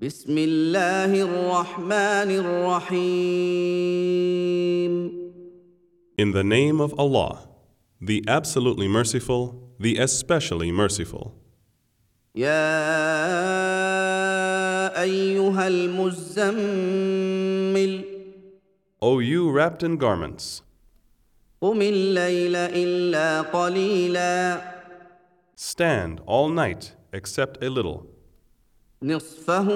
بسم الله الرحمن الرحيم In the name of Allah, the absolutely merciful, the especially merciful. يا ايها المزمل O you wrapped in garments, قم الليل الا قليلا stand all night except a little, نصفه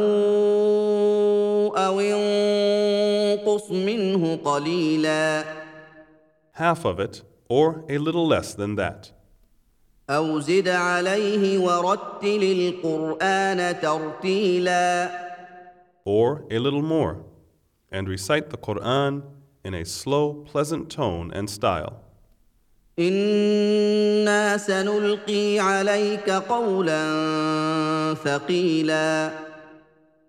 او انقص منه قليلا half of it, or a little less than that. او زد عليه ورتل القران ترتيلا Or a little more, and recite the Quran in a slow, pleasant tone and style. انا سنلقي عليك قولا ثقيلا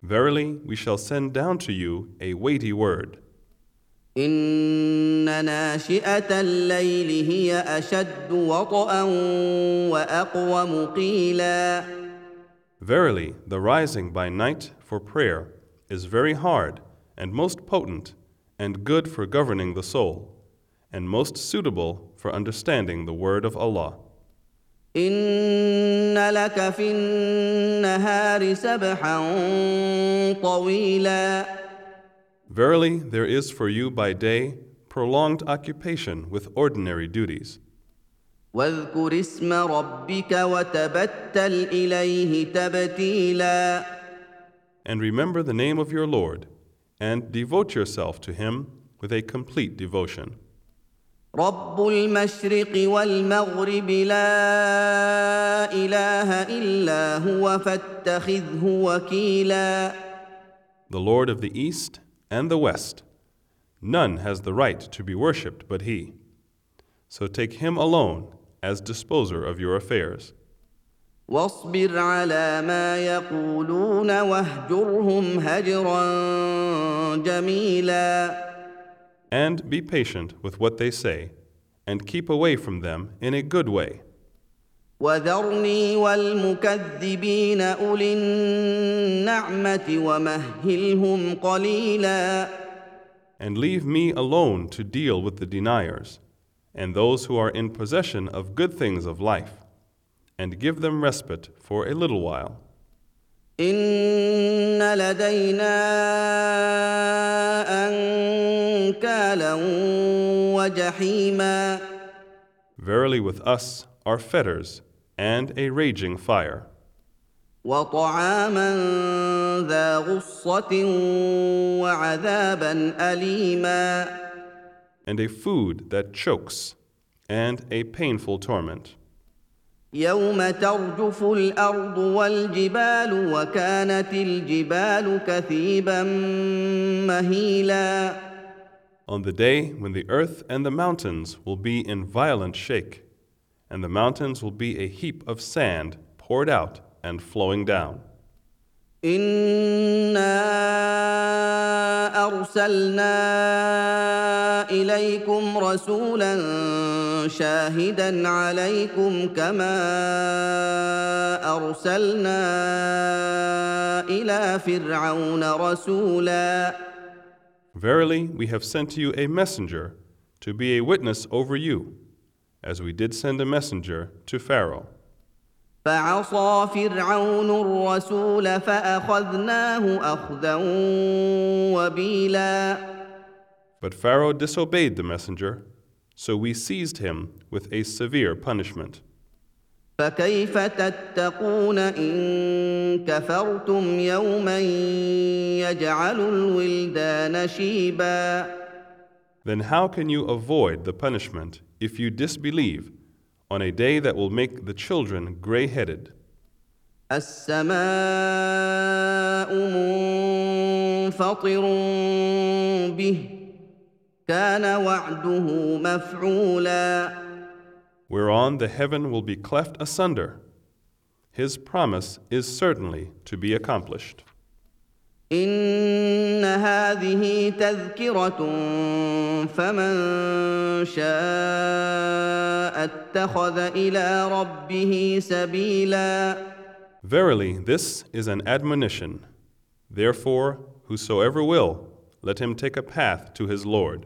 Verily, we shall send down to you a weighty word. ان ناشئه الليل هي اشد وطئا واقوم قيلا Verily, the rising by night for prayer is very hard and most potent and good for governing the soul and most suitable for understanding the word of Allah. ان لك في النهار سبحا طويلا Verily, there is for you by day prolonged occupation with ordinary duties. واذكر اسم ربك وتبتل اليه تبتيلا And remember the name of your Lord and devote yourself to Him with a complete devotion. رب المشرق والمغرب لا اله الا هو فاتخذه وكيلا The Lord of the East and the West. None has the right to be worshipped but He. So take Him alone as disposer of your affairs. واصبر على ما يقولون واهجرهم هجرا جميلا And be patient with what they say, and keep away from them in a good way. وذرني والمكذبين اولي النعمه ومهلهم قليلا And leave me alone to deal with the deniers, and those who are in possession of good things of life, and give them respite for a little while. ان لدينا انكالا وجحيما Verily, with us are fetters and a raging fire, وطعاما ذا غصه وعذابا اليما and a food that chokes, and a painful torment. يوم ترجف الارض والجبال وكانت الجبال كثيبا مهيلا On the day when the earth and the mountains will be in violent shake, and the mountains will be a heap of sand poured out and flowing down. انا ارسلنا اليكم رسولا شاهدا عليكم كما ارسلنا إلى فرعون رسولا Verily, we have sent to you a messenger to be a witness over you, as we did send a messenger to Pharaoh. فعصى فرعون الرسول فاخذناه اخذا وبيلا But Pharaoh disobeyed the messenger, so we seized him with a severe punishment. فكيف تتقون ان كفرتم يوما يجعل الولدان شيبا Then how can you avoid the punishment if you disbelieve on a day that will make the children gray headed? السماء منفطر به كان وعده مفعولا Whereon the heaven will be cleft asunder. His promise is certainly to be accomplished. ان هذه تذكره فمن شاء اتخذ الى ربه سبيلا Verily, this is an admonition. Therefore, whosoever will, let him take a path to his Lord.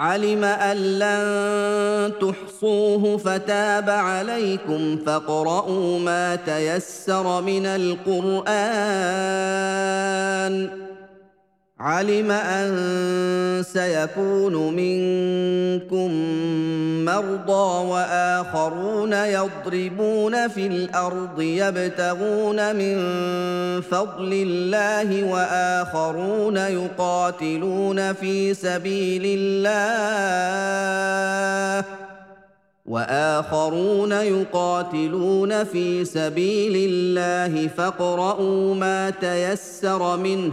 علم أن لن تحصوه فتاب عليكم فاقرؤوا ما تيسر من القرآن. علم أن سيكون منكم مرضى وآخرون يضربون في الأرض يبتغون من فضل الله وآخرون يقاتلون في سبيل الله وآخرون يقاتلون في سبيل الله فاقرؤوا ما تيسر منه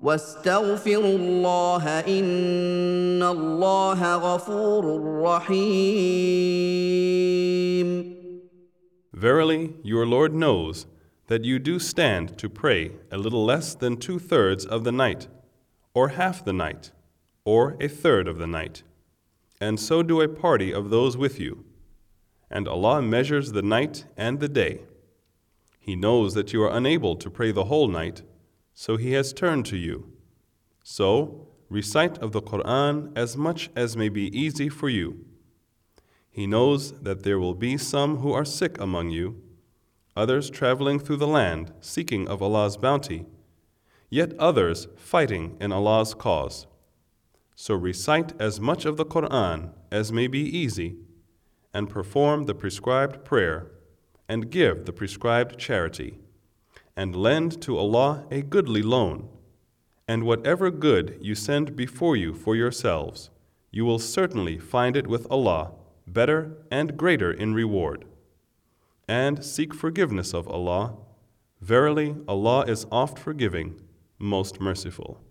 واستغفروا الله ان الله غفور رحيم Verily, your Lord knows that you do stand to pray a little less than two thirds of the night, or half the night, or a third of the night, and so do a party of those with you. And Allah measures the night and the day. He knows that you are unable to pray the whole night, so He has turned to you. So, recite of the Quran as much as may be easy for you. He knows that there will be some who are sick among you, others traveling through the land seeking of Allah's bounty, yet others fighting in Allah's cause. So recite as much of the Quran as may be easy, and perform the prescribed prayer, and give the prescribed charity, and lend to Allah a goodly loan. And whatever good you send before you for yourselves, you will certainly find it with Allah better and greater in reward. And seek forgiveness of Allah. Verily, Allah is oft forgiving, most merciful.